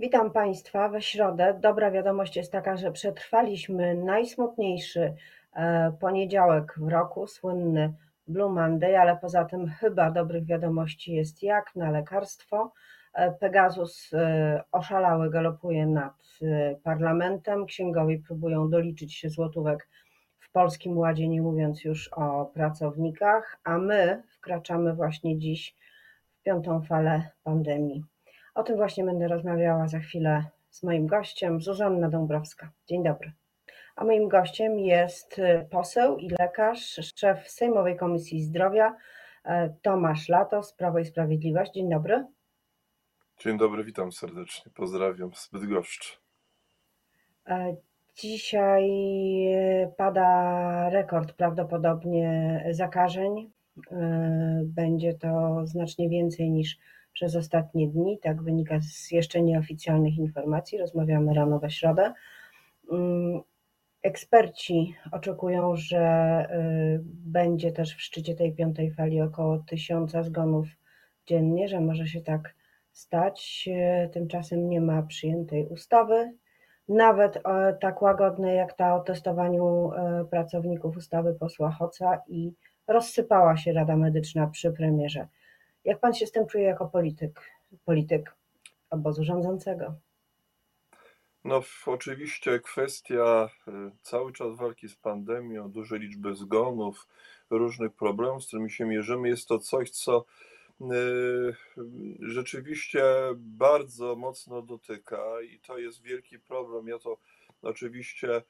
Witam Państwa we środę. Dobra wiadomość jest taka, że przetrwaliśmy najsmutniejszy e, poniedziałek w roku, słynny Blue Monday, ale poza tym chyba dobrych wiadomości jest jak na lekarstwo. E, Pegasus e, oszalały galopuje nad parlamentem. Księgowi próbują doliczyć się złotówek w Polskim Ładzie, nie mówiąc już o pracownikach, a my wkraczamy właśnie dziś w piątą falę pandemii. O tym właśnie będę rozmawiała za chwilę z moim gościem, Zuzanna Dąbrowska. Dzień dobry. A moim gościem jest y, poseł i lekarz, szef Sejmowej Komisji Zdrowia, y, Tomasz Latos, Prawo i Sprawiedliwość. Dzień dobry. Dzień dobry, witam serdecznie. Pozdrawiam z Bydgoszczy. E, dzisiaj y, pada rekord prawdopodobnie zakażeń. Będzie to znacznie więcej niż przez ostatnie dni. Tak wynika z jeszcze nieoficjalnych informacji. Rozmawiamy rano we środę. Mm, eksperci oczekują, że y, będzie też w szczycie tej piątej fali około tysiąca zgonów dziennie, że może się tak stać. Tymczasem nie ma przyjętej ustawy, nawet tak łagodnej jak ta o testowaniu y, pracowników ustawy posła Hoca i rozsypała się Rada Medyczna przy premierze. Jak pan się z tym czuje jako polityk, polityk obozu rządzącego? No, oczywiście kwestia y, cały czas walki z pandemią, dużej liczby zgonów, różnych problemów, z którymi się mierzymy, jest to coś, co y, rzeczywiście bardzo mocno dotyka i to jest wielki problem. Ja to oczywiście y,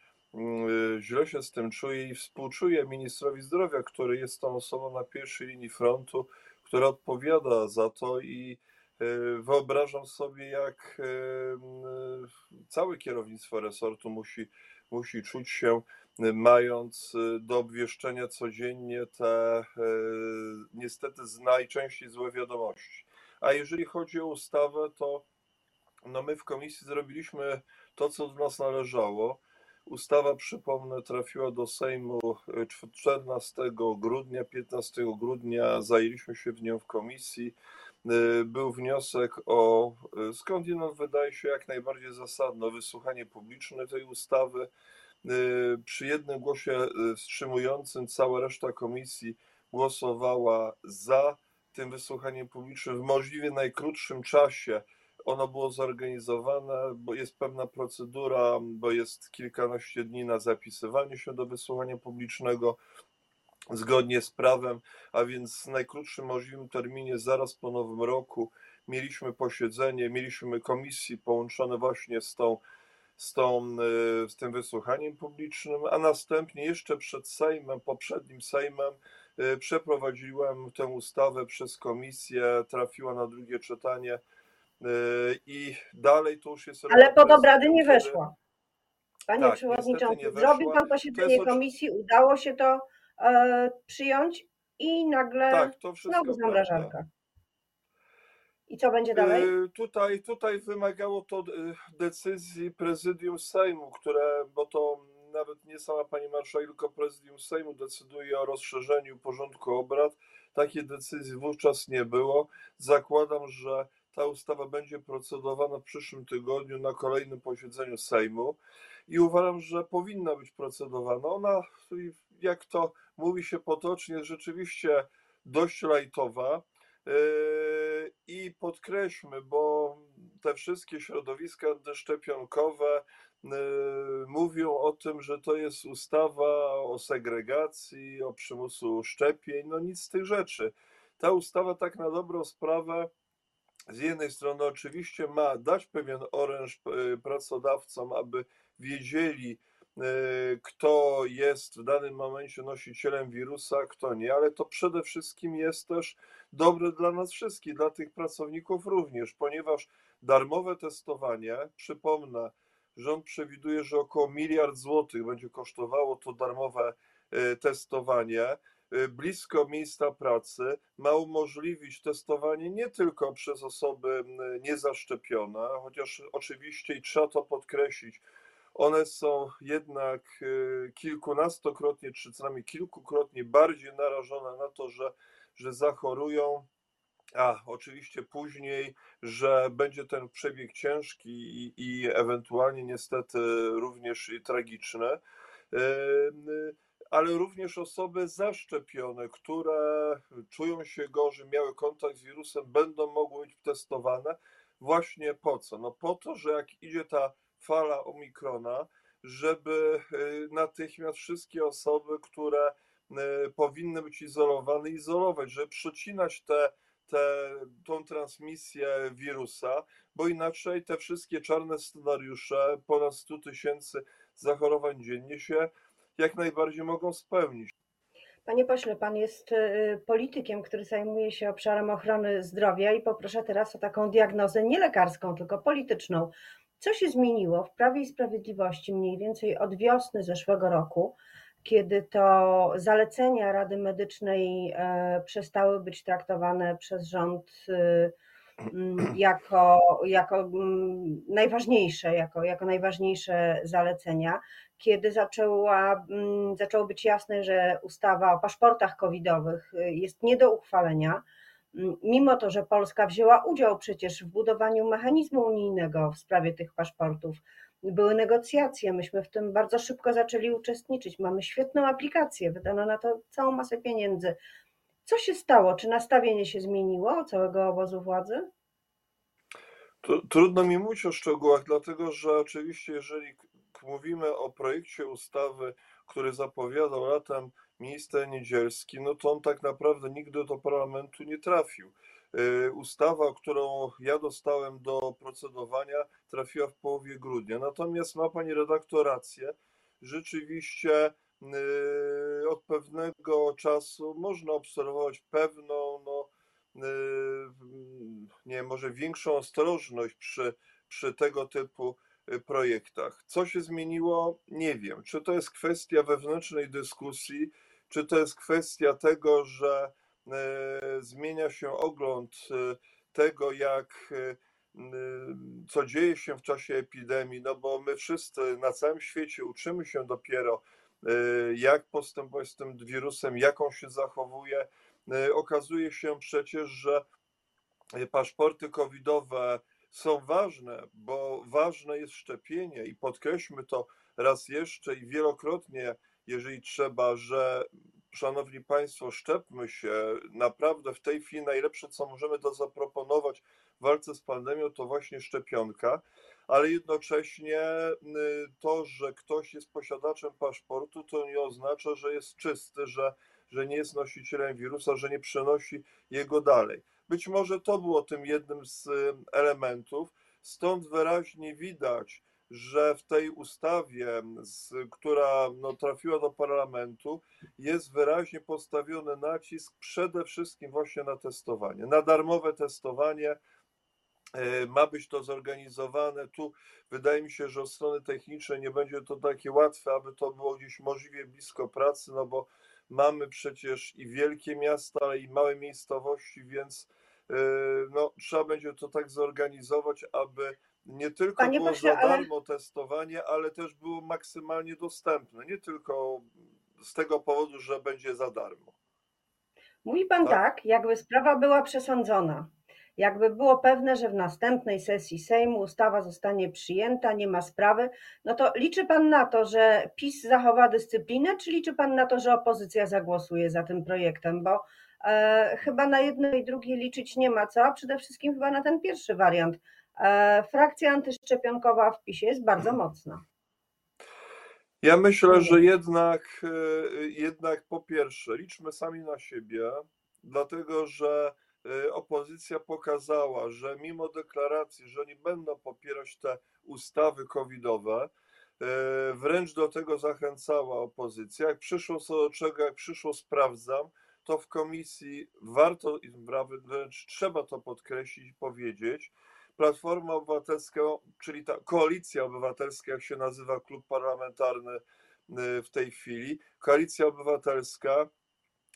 źle się z tym czuję i współczuję ministrowi zdrowia, który jest tą osobą na pierwszej linii frontu, która odpowiada za to i e, wyobrażam sobie, jak e, całe kierownictwo resortu musi, musi czuć się, mając e, do obwieszczenia codziennie te niestety najczęściej złe wiadomości. A jeżeli chodzi o ustawę, to no my w komisji zrobiliśmy to, co do nas należało. Ustawa, przypomnę, trafiła do Sejmu 14 e, grudnia, 15 grudnia zajęliśmy się w nią w komisji. E, był wniosek o, e, skądinąd wydaje się jak najbardziej zasadne, wysłuchanie publiczne tej ustawy. Przy jednym głosie wstrzymującym cała reszta komisji głosowała za tym wysłuchaniem publicznym w możliwie najkrótszym czasie ono było zorganizowane, bo jest pewna procedura, bo jest kilkanaście dni na zapisywanie się do wysłuchania publicznego zgodnie z prawem, a więc w najkrótszym możliwym terminie, zaraz po nowym roku, mieliśmy posiedzenie, mieliśmy komisji połączone właśnie z tą z, tą, e, z tym wysłuchaniem publicznym, a następnie jeszcze przed Sejmem, poprzednim Sejmem, e, przeprowadziłem tę ustawę przez komisję, trafiła na drugie czytanie I dalej to już jest. Ale pod obrady nie weszła. Panie tak, przewodniczący, zrobił pan posiedzenie to komisji, udało się to e, przyjąć i nagle tak, to znowu zamrażarka. I co będzie dalej? Yy, tutaj, tutaj wymagało to e, decyzji prezydium Sejmu, które, bo to nawet nie sama pani marszałek, tylko prezydium Sejmu decyduje o rozszerzeniu porządku obrad. Takiej decyzji wówczas nie było. Zakładam, że ta ustawa będzie procedowana w przyszłym tygodniu na kolejnym posiedzeniu Sejmu i uważam, że powinna być procedowana. Ona, jak to mówi się potocznie, jest rzeczywiście dość lajtowa. Yy, I podkreślmy, bo te wszystkie środowiska antyszczepionkowe yy, mówią o tym, że to jest ustawa o segregacji, o przymusu szczepień. No nic z tych rzeczy. Ta ustawa tak na dobrą sprawę z jednej strony oczywiście ma dać pewien oręż e, pracodawcom, aby wiedzieli, e, kto jest w danym momencie nosicielem wirusa, kto nie, ale to przede wszystkim jest też dobre dla nas wszystkich, dla tych pracowników również, ponieważ darmowe testowanie, przypomnę, rząd przewiduje, że około miliard złotych będzie kosztowało to darmowe e, testowanie. Y, blisko miejsca pracy ma umożliwić testowanie nie tylko przez osoby niezaszczepione, chociaż oczywiście i trzeba to podkreślić, one są jednak y, kilkunastokrotnie, czy co najmniej kilkukrotnie bardziej narażone na to, że, że zachorują a oczywiście później, że będzie ten przebieg ciężki i, i ewentualnie niestety również i tragiczny, ale również osoby zaszczepione, które czują się gorzej, miały kontakt z wirusem, będą mogły być testowane. Właśnie po co? No po to, że jak idzie ta fala omikrona, żeby natychmiast wszystkie osoby, które powinny być izolowane, izolować, żeby przecinać te tę tą transmisję wirusa, bo inaczej te wszystkie czarne scenariusze, ponad 100 tysięcy zachorowań dziennie się jak najbardziej mogą spełnić. Panie pośle, pan jest y, politykiem, który zajmuje się obszarem ochrony zdrowia i poproszę teraz o taką diagnozę nie lekarską, tylko polityczną. Co się zmieniło w Prawie i Sprawiedliwości mniej więcej od wiosny zeszłego roku, kiedy to zalecenia Rady Medycznej e, przestały być traktowane przez rząd mm, jako, jako mm, najważniejsze, jako, jako najważniejsze zalecenia, kiedy zaczęła, mm, zaczęło być jasne, że ustawa o paszportach covidowych e, jest nie do uchwalenia, mimo to, że Polska wzięła udział przecież w budowaniu mechanizmu unijnego w sprawie tych paszportów, były negocjacje, myśmy w tym bardzo szybko zaczęli uczestniczyć. Mamy świetną aplikację, wydano na to całą masę pieniędzy. Co się stało? Czy nastawienie się zmieniło całego obozu władzy? Trudno mi mówić o szczegółach, dlatego że oczywiście, jeżeli mówimy o projekcie ustawy, który zapowiadał latem minister Niedzielski, no to on tak naprawdę nigdy do parlamentu nie trafił. Y, ustawa, którą ja dostałem do procedowania, trafiła w połowie grudnia. Natomiast ma pani redaktor rację. Rzeczywiście y, od pewnego czasu można obserwować pewną, no, y, nie może większą ostrożność przy, przy tego typu projektach. Co się zmieniło? Nie wiem. Czy to jest kwestia wewnętrznej dyskusji, czy to jest kwestia tego, że E, zmienia się ogląd tego, jak co dzieje się w czasie epidemii, no bo my wszyscy na całym świecie uczymy się dopiero, jak postępować z tym wirusem, jak on się zachowuje. Okazuje się przecież, że paszporty covidowe są ważne, bo ważne jest szczepienie i podkreślmy to raz jeszcze i wielokrotnie, jeżeli trzeba, że Szanowni Państwo, szczepmy się. Naprawdę w tej chwili najlepsze, co możemy to zaproponować w walce z pandemią, to właśnie szczepionka, ale jednocześnie y, to, że ktoś jest posiadaczem paszportu, to nie oznacza, że jest czysty, że, że nie jest nosicielem wirusa, że nie przenosi jego dalej. Być może to było tym jednym z y, elementów, stąd wyraźnie widać, że w tej ustawie, z, która no, trafiła do parlamentu, jest wyraźnie postawiony nacisk przede wszystkim właśnie na testowanie, na darmowe testowanie. E, ma być to zorganizowane. Tu wydaje mi się, że od strony technicznej nie będzie to takie łatwe, aby to było gdzieś możliwie blisko pracy, no bo mamy przecież i wielkie miasta, ale i małe miejscowości, więc e, no, trzeba będzie to tak zorganizować, aby nie tylko Panie było pośle, za darmo ale... testowanie, ale też było maksymalnie dostępne. Nie tylko z tego powodu, że będzie za darmo. Mówi pan tak? tak, jakby sprawa była przesądzona. Jakby było pewne, że w następnej sesji Sejmu ustawa zostanie przyjęta, nie ma sprawy, no to liczy pan na to, że PiS zachowa dyscyplinę, czy liczy pan na to, że opozycja zagłosuje za tym projektem? Bo e, chyba na jedno i drugie liczyć nie ma co, a przede wszystkim chyba na ten pierwszy wariant E, frakcja antyszczepionkowa w PiSie jest bardzo mocna. Ja myślę, że jednak, e, jednak po pierwsze, liczmy sami na siebie, dlatego że opozycja pokazała, że mimo deklaracji, że nie będą popierać te ustawy covidowe, wręcz do tego zachęcała opozycja. Jak przyszło co do czego, jak przyszło sprawdzam, to w komisji warto, wręcz trzeba to podkreślić i powiedzieć, Platforma Obywatelska, czyli ta koalicja obywatelska, jak się nazywa klub parlamentarny y, w tej chwili, koalicja obywatelska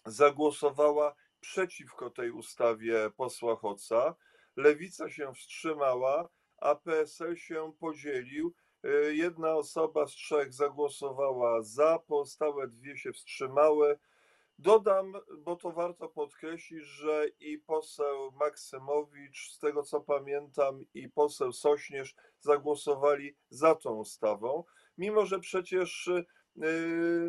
zagłosowała przeciwko tej ustawie posła Hoca. Lewica się wstrzymała, a PSL się podzielił. Y, jedna osoba z trzech zagłosowała za, pozostałe dwie się wstrzymały. Dodam, bo to warto podkreślić, że i poseł Maksymowicz, z tego co pamiętam, i poseł Sośnierz zagłosowali za tą ustawą, mimo że przecież yy,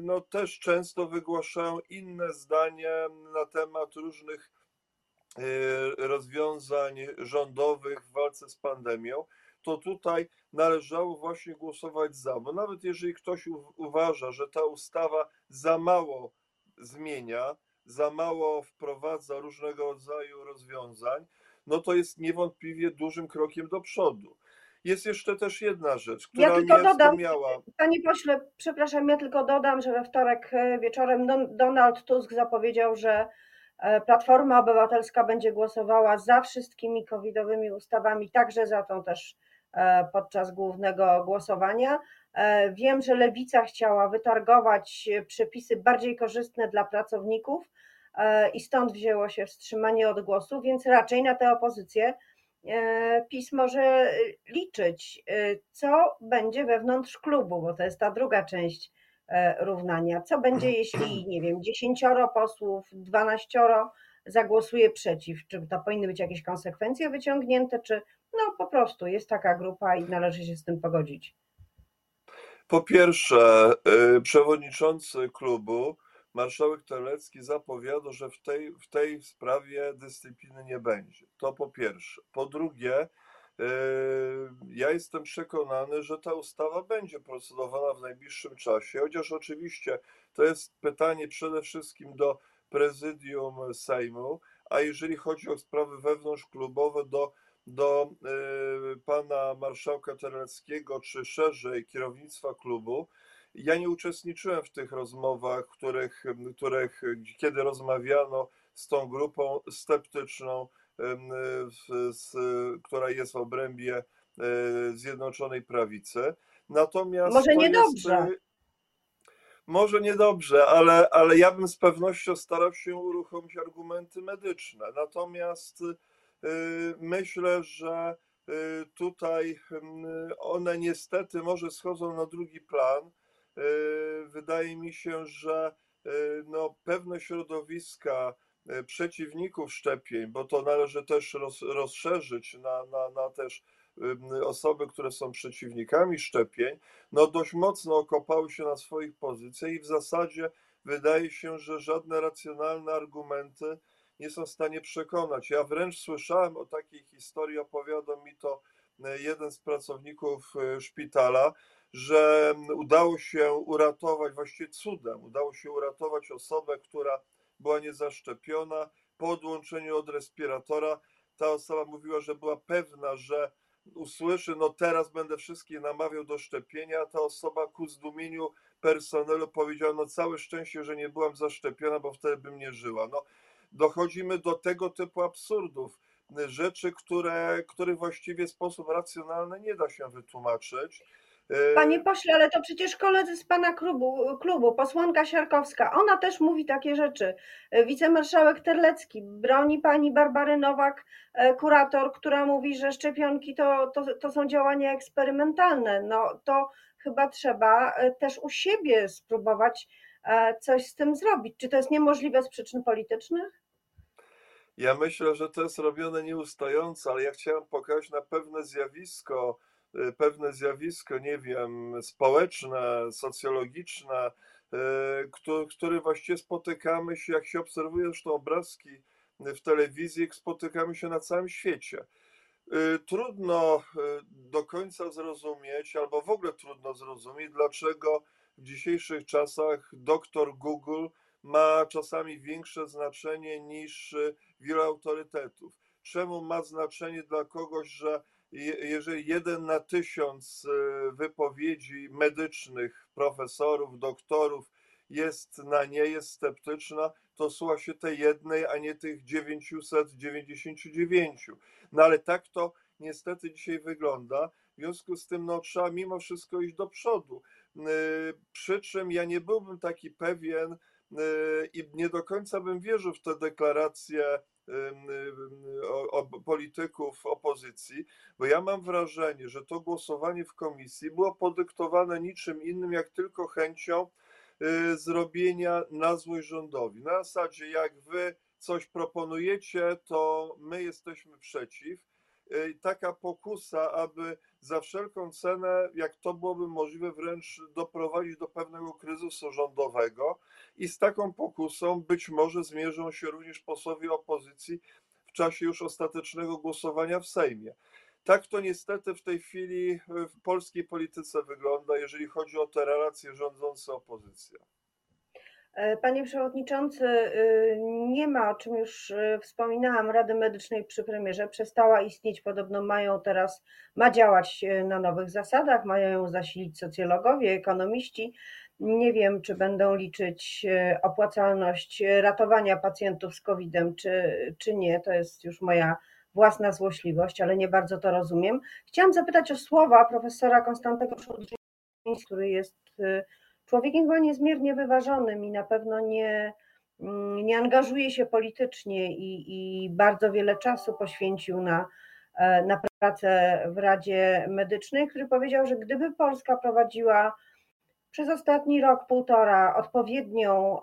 no, też często wygłaszają inne zdania na temat różnych yy, rozwiązań rządowych w walce z pandemią, to tutaj należało właśnie głosować za, bo nawet jeżeli ktoś uważa, że ta ustawa za mało zmienia, za mało wprowadza różnego rodzaju rozwiązań, no to jest niewątpliwie dużym krokiem do przodu. Jest jeszcze też jedna rzecz, która ja tylko nie dodam, wspomniała. Panie pośle, przepraszam, ja tylko dodam, że we wtorek e, wieczorem Donald Tusk zapowiedział, że e, Platforma Obywatelska będzie głosowała za wszystkimi covidowymi ustawami, także za tą też e, podczas głównego głosowania. Wiem, że lewica chciała wytargować przepisy bardziej korzystne dla pracowników i stąd wzięło się wstrzymanie od głosu, więc raczej na tę opozycję PiS może liczyć, co będzie wewnątrz klubu, bo to jest ta druga część równania. Co będzie, jeśli, nie wiem, dziesięcioro posłów, dwanaścioro zagłosuje przeciw? Czy to powinny być jakieś konsekwencje wyciągnięte, czy no po prostu jest taka grupa i należy się z tym pogodzić? Po pierwsze, y, przewodniczący klubu, marszałek Telecki zapowiada, że w tej, w tej sprawie dyscypliny nie będzie. To po pierwsze. Po drugie, y, ja jestem przekonany, że ta ustawa będzie procedowana w najbliższym czasie, chociaż oczywiście to jest pytanie przede wszystkim do prezydium Sejmu, a jeżeli chodzi o sprawy wewnątrzklubowe, do do y, pana marszałka Terleckiego, czy szerzej kierownictwa klubu. Ja nie uczestniczyłem w tych rozmowach, których, których kiedy rozmawiano z tą grupą sceptyczną, z, która jest w obrębie y, Zjednoczonej Prawicy. Natomiast może niedobrze. Jest, może niedobrze, ale, ale ja bym z pewnością starał się uruchomić argumenty medyczne. Natomiast Y, myślę, że tutaj one niestety może schodzą na drugi plan. Wydaje mi się, że no, pewne środowiska przeciwników szczepień, bo to należy też roz, rozszerzyć na, na, na też osoby, które są przeciwnikami szczepień, no dość mocno okopały się na swoich pozycjach i w zasadzie wydaje się, że żadne racjonalne argumenty nie są w stanie przekonać. Ja wręcz słyszałem o takiej historii, opowiadał mi to e, jeden z pracowników e, szpitala, że udało się uratować, właściwie cudem, udało się uratować osobę, która była niezaszczepiona. Po odłączeniu od respiratora ta osoba mówiła, że była pewna, że usłyszy, no teraz będę wszystkich namawiał do szczepienia, ta osoba ku zdumieniu personelu powiedziała, no całe szczęście, że nie byłam zaszczepiona, bo wtedy bym nie żyła. No dochodzimy do tego typu absurdów, rzeczy, które, które właściwie w sposób racjonalny nie da się wytłumaczyć. Panie pośle, ale to przecież koledzy z pana klubu, klubu, posłanka Siarkowska, ona też mówi takie rzeczy. Wicemarszałek Terlecki, broni pani Barbary Nowak, e, kurator, która mówi, że szczepionki to, to, to są działania eksperymentalne. No to chyba trzeba e, też u siebie spróbować e, coś z tym zrobić. Czy to jest niemożliwe z przyczyn politycznych? Ja myślę, że to jest robione nieustająco, ale ja chciałem pokazać na pewne zjawisko, pewne zjawisko, nie wiem, społeczne, socjologiczne, y, które właściwie spotykamy się, jak się obserwuje zresztą obrazki w telewizji, spotykamy się na całym świecie. Y, trudno do końca zrozumieć, albo w ogóle trudno zrozumieć, dlaczego w dzisiejszych czasach doktor Google ma czasami większe znaczenie niż wielu autorytetów. Czemu ma znaczenie dla kogoś, że jeżeli jeden na tysiąc e, wypowiedzi medycznych profesorów, doktorów jest na nie, jest sceptyczna, to słucha się tej jednej, a nie tych 999. No ale tak to niestety dzisiaj wygląda. W związku z tym no, trzeba mimo wszystko iść do przodu. E, przy czym ja nie byłbym taki pewien e, i nie do końca bym wierzył w te deklaracje polityków opozycji, bo ja mam wrażenie, że to głosowanie w komisji było podyktowane niczym innym, jak tylko chęcią y, zrobienia na złość rządowi. Na zasadzie, jak wy coś proponujecie, to my jesteśmy przeciw. Y, Taka pokusa, aby za wszelką cenę, jak to byłoby możliwe, wręcz doprowadzić do pewnego kryzysu rządowego. I z taką pokusą być może zmierzą się również posłowie opozycji w czasie już ostatecznego głosowania w Sejmie. Tak to niestety w tej chwili w polskiej polityce wygląda, jeżeli chodzi o te relacje rządzące-opozycja. E, Panie Przewodniczący, nie ma, o czym już y, wspominałam, Rady Medycznej przy premierze. Przestała istnieć, podobno mają teraz, ma działać y, na nowych zasadach, mają ją zasilić socjologowie, ekonomiści. Nie wiem, czy będą liczyć opłacalność ratowania pacjentów z COVID-em, czy, czy nie. To jest już moja własna złośliwość, ale nie bardzo to rozumiem. Chciałam zapytać o słowa profesora Konstantego Szulczyńskiego, który jest człowiekiem chyba niezmiernie wyważonym i na pewno nie, nie angażuje się politycznie i, i bardzo wiele czasu poświęcił na, na pracę w Radzie Medycznej, który powiedział, że gdyby Polska prowadziła przez ostatni rok, półtora odpowiednią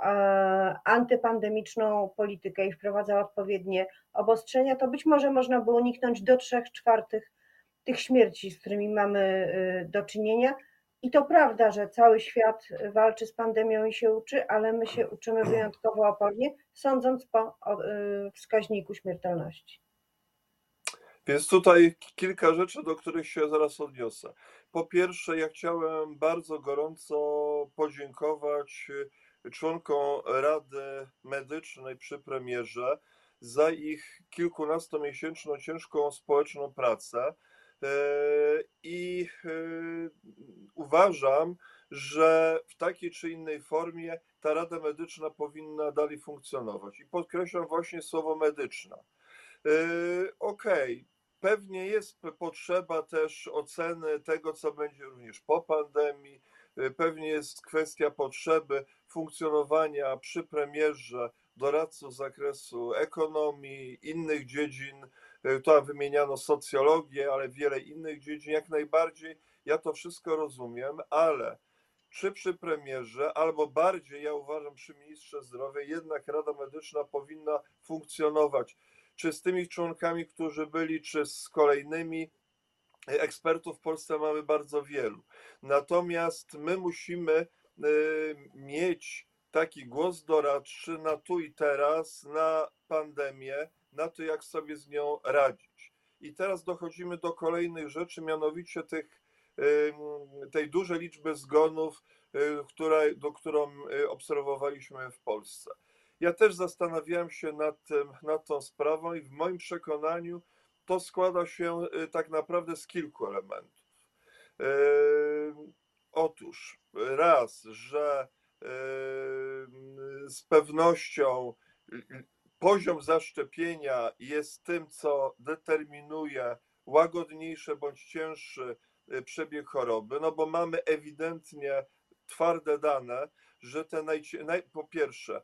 antypandemiczną politykę i wprowadzała odpowiednie obostrzenia, to być może można by uniknąć do trzech czwartych tych śmierci, z którymi mamy do czynienia. I to prawda, że cały świat walczy z pandemią i się uczy, ale my się uczymy wyjątkowo opornie, sądząc po wskaźniku śmiertelności. Więc tutaj kilka rzeczy, do których się zaraz odniosę. Po pierwsze, ja chciałem bardzo gorąco podziękować członkom Rady Medycznej przy premierze za ich kilkunastomiesięczną ciężką społeczną pracę. I uważam, że w takiej czy innej formie ta Rada Medyczna powinna dalej funkcjonować. I podkreślam właśnie słowo medyczna. Okej, okay. pewnie jest potrzeba też oceny tego, co będzie również po pandemii. Pewnie jest kwestia potrzeby funkcjonowania przy premierze doradców z zakresu ekonomii, innych dziedzin. Tu wymieniano socjologię, ale wiele innych dziedzin. Jak najbardziej ja to wszystko rozumiem, ale czy przy premierze, albo bardziej, ja uważam, przy ministrze zdrowia, jednak Rada Medyczna powinna funkcjonować. Czy z tymi członkami, którzy byli, czy z kolejnymi ekspertów w Polsce mamy bardzo wielu. Natomiast my musimy mieć taki głos doradczy na tu i teraz, na pandemię, na to, jak sobie z nią radzić. I teraz dochodzimy do kolejnych rzeczy, mianowicie tych tej dużej liczby zgonów, która, do którą obserwowaliśmy w Polsce. Ja też zastanawiałem się nad, tym, nad tą sprawą i w moim przekonaniu to składa się tak naprawdę z kilku elementów. Otóż raz, że z pewnością poziom zaszczepienia jest tym, co determinuje łagodniejszy bądź cięższy przebieg choroby, no bo mamy ewidentnie twarde dane, że te najcie... naj... po pierwsze,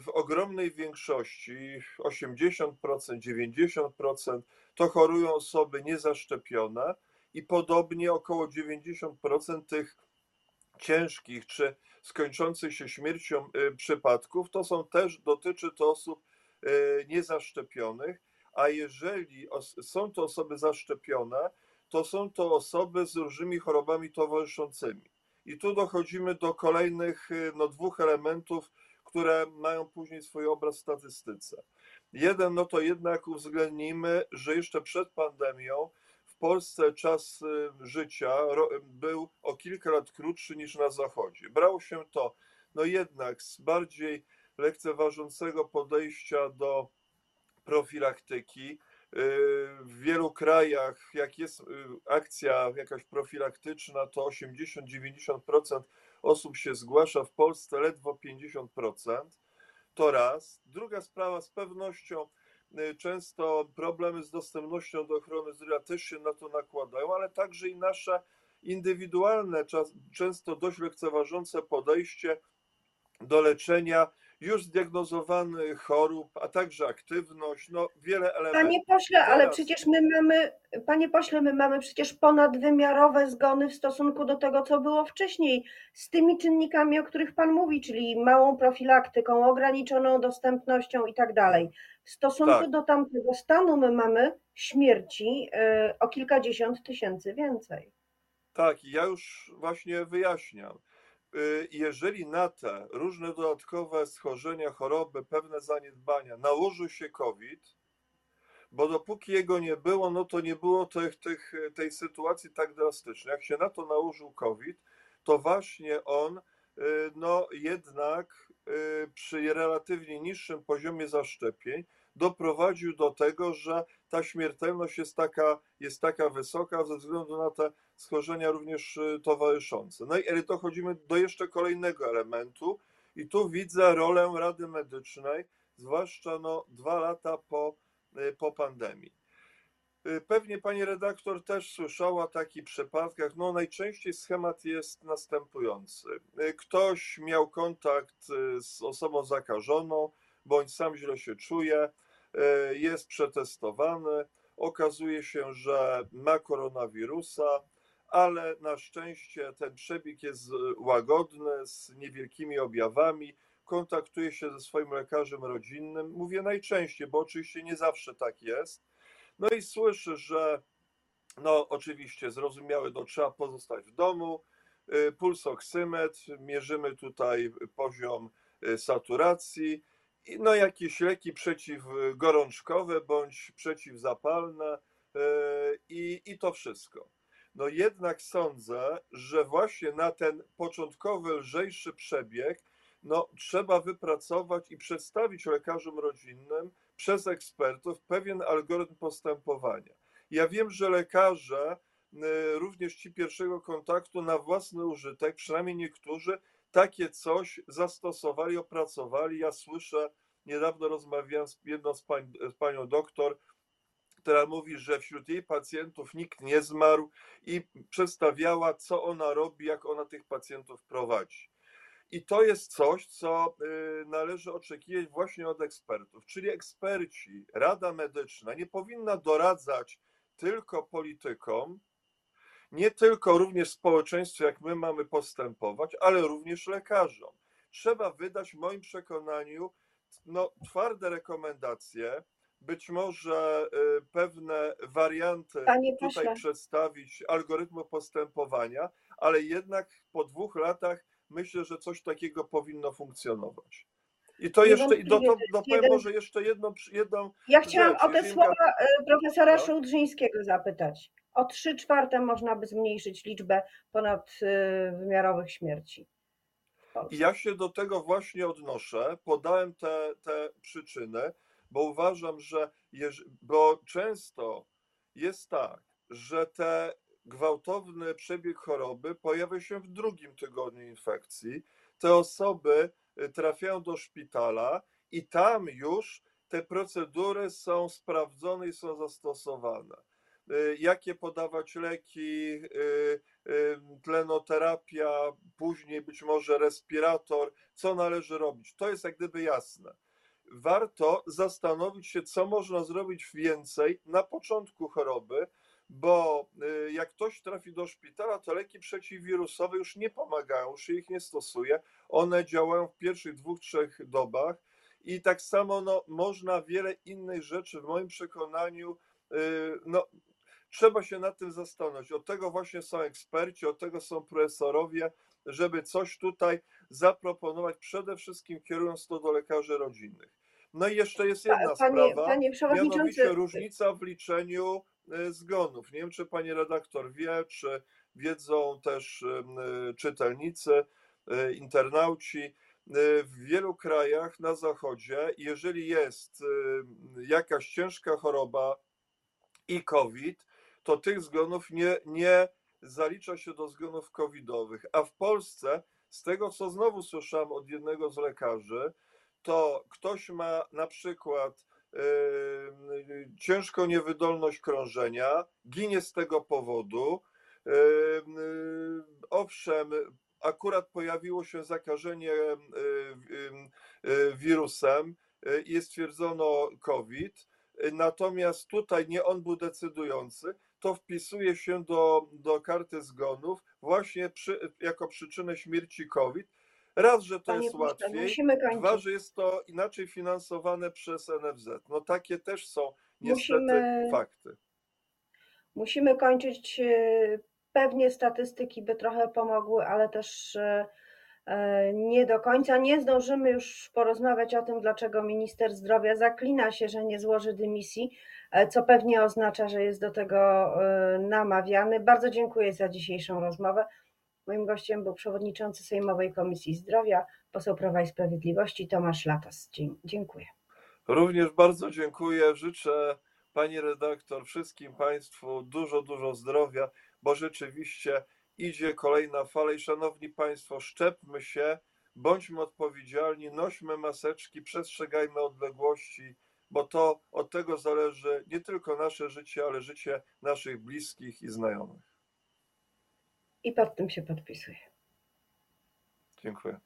w ogromnej większości 80%, 90% to chorują osoby niezaszczepione i podobnie około 90% tych ciężkich czy skończących się śmiercią przypadków to są też dotyczy to osób niezaszczepionych, a jeżeli są to osoby zaszczepione, to są to osoby z różnymi chorobami towarzyszącymi. I tu dochodzimy do kolejnych no, dwóch elementów, które mają później swój obraz w statystyce. Jeden, no to jednak uwzględnimy, że jeszcze przed pandemią Polsce czas życia był o kilka lat krótszy niż na Zachodzie. Brało się to, no jednak z bardziej lekceważącego podejścia do profilaktyki, w wielu krajach, jak jest akcja jakaś profilaktyczna, to 80-90% osób się zgłasza, w Polsce ledwo 50%. To raz. Druga sprawa, z pewnością często problemy z dostępnością do ochrony zdrowia też się na to nakładają, ale także i nasze indywidualne, często dość lekceważące podejście do leczenia już zdiagnozowanych chorób, a także aktywność, no wiele elementów. Panie pośle, ale Teraz- przecież my mamy, panie pośle, my mamy przecież ponadwymiarowe zgony w stosunku do tego, co było wcześniej, z tymi czynnikami, o których pan mówi, czyli małą profilaktyką, ograniczoną dostępnością i tak dalej. W stosunku Tak. do tamtego stanu my mamy śmierci y, o kilkadziesiąt tysięcy więcej. Tak, ja już właśnie wyjaśniam. Y, Jeżeli na te różne dodatkowe schorzenia, choroby, pewne zaniedbania nałożył się COVID, bo dopóki jego nie było, no to nie było tych, tych, tej sytuacji tak drastycznej. Jak się na to nałożył COVID, to właśnie on y, no jednak y, przy relatywnie niższym poziomie zaszczepień doprowadził do tego, że ta śmiertelność jest taka, jest taka wysoka ze względu na te schorzenia również y, towarzyszące. No i dochodzimy do jeszcze kolejnego elementu i tu widzę rolę Rady Medycznej, zwłaszcza no, dwa lata po, y, po pandemii. Y, Pewnie pani redaktor też słyszała o takich przypadkach. No najczęściej schemat jest następujący. Ktoś miał kontakt z osobą zakażoną, bądź sam źle się czuje, jest przetestowany, okazuje się, że ma koronawirusa, ale na szczęście ten przebieg jest y, łagodny, z niewielkimi objawami. Kontaktuje się ze swoim lekarzem rodzinnym. Mówię najczęściej, bo oczywiście nie zawsze tak jest. No i słyszy, że no oczywiście zrozumiałe, to trzeba pozostać w domu. y, Pulsoksymetr, mierzymy tutaj poziom y, saturacji. No jakieś leki przeciwgorączkowe bądź przeciwzapalne i, i to wszystko. No jednak sądzę, że właśnie na ten początkowy, lżejszy przebieg no, trzeba wypracować i przedstawić lekarzom rodzinnym przez ekspertów pewien algorytm postępowania. Ja wiem, że lekarze, y, również ci pierwszego kontaktu na własny użytek, przynajmniej niektórzy, takie coś zastosowali, opracowali. Ja słyszę, niedawno rozmawiałem z jedną z, pań, z panią doktor, która mówi, że wśród jej pacjentów nikt nie zmarł i przedstawiała, co ona robi, jak ona tych pacjentów prowadzi. I to jest coś, co y, należy oczekiwać właśnie od ekspertów. Czyli eksperci, Rada Medyczna nie powinna doradzać tylko politykom, nie tylko również społeczeństwu, jak my mamy postępować, ale również lekarzom. Trzeba wydać, w moim przekonaniu, no, twarde rekomendacje, być może y, pewne warianty tutaj przedstawić, algorytmu postępowania, ale jednak po dwóch latach myślę, że coś takiego powinno funkcjonować. I to jeszcze, i do, dopowiem jeden- może jeszcze jedną, jedną Ja chciałam rzecz, o te słowa y, profesora No. Szułdrzyńskiego zapytać. O trzy czwarte można by zmniejszyć liczbę ponadwymiarowych śmierci. w Polsce. I ja się do tego właśnie odnoszę. Podałem te, te przyczyny, bo uważam, że bo często jest tak, że te gwałtowny przebieg choroby pojawia się w drugim tygodniu infekcji. Te osoby y, trafiają do szpitala i tam już te procedury są sprawdzone i są zastosowane. Y, Jakie podawać leki, y, tlenoterapia, później być może respirator, co należy robić. To jest jak gdyby jasne. Warto zastanowić się, co można zrobić więcej na początku choroby, bo y, jak ktoś trafi do szpitala, to leki przeciwwirusowe już nie pomagają, już się ich nie stosuje. One działają w pierwszych dwóch, trzech dobach. I tak samo no, można wiele innych rzeczy, w moim przekonaniu, y, no, trzeba się nad tym zastanowić. Od tego właśnie są eksperci, od tego są profesorowie, żeby coś tutaj zaproponować, przede wszystkim kierując to do lekarzy rodzinnych. No i jeszcze jest jedna Panie, sprawa, panie przewodniczący, mianowicie różnica w liczeniu y, zgonów. Nie wiem, czy pani redaktor wie, czy wiedzą też y, czytelnicy, y, internauci. W wielu krajach na zachodzie, jeżeli jest jakaś ciężka choroba i COVID, to tych zgonów nie, nie zalicza się do zgonów covidowych. A w Polsce, z tego co znowu słyszałem od jednego z lekarzy, to ktoś ma na przykład ciężką niewydolność krążenia, ginie z tego powodu. Owszem, akurat pojawiło się zakażenie wirusem i stwierdzono COVID. Natomiast tutaj nie on był decydujący, to wpisuje się do, do karty zgonów właśnie przy, jako przyczynę śmierci COVID. Raz, że to Panie jest pośle, łatwiej, dwa, że jest to inaczej finansowane przez NFZ. No takie też są niestety Musimy- fakty. Musimy kończyć. e, Pewnie statystyki by trochę pomogły, ale też e, e, nie do końca. Nie zdążymy już porozmawiać o tym, dlaczego minister zdrowia zaklina się, że nie złoży dymisji, co pewnie oznacza, że jest do tego namawiany. Bardzo dziękuję za dzisiejszą rozmowę. Moim gościem był przewodniczący Sejmowej Komisji Zdrowia, poseł Prawa i Sprawiedliwości Tomasz Latos. Dziękuję. Również bardzo dziękuję. Życzę pani redaktor, wszystkim państwu dużo, dużo zdrowia, bo rzeczywiście idzie kolejna fala i szanowni państwo, szczepmy się, bądźmy odpowiedzialni, nośmy maseczki, przestrzegajmy odległości, bo to od tego zależy nie tylko nasze życie, ale życie naszych bliskich i znajomych. I pod tym się podpisuję. Dziękuję.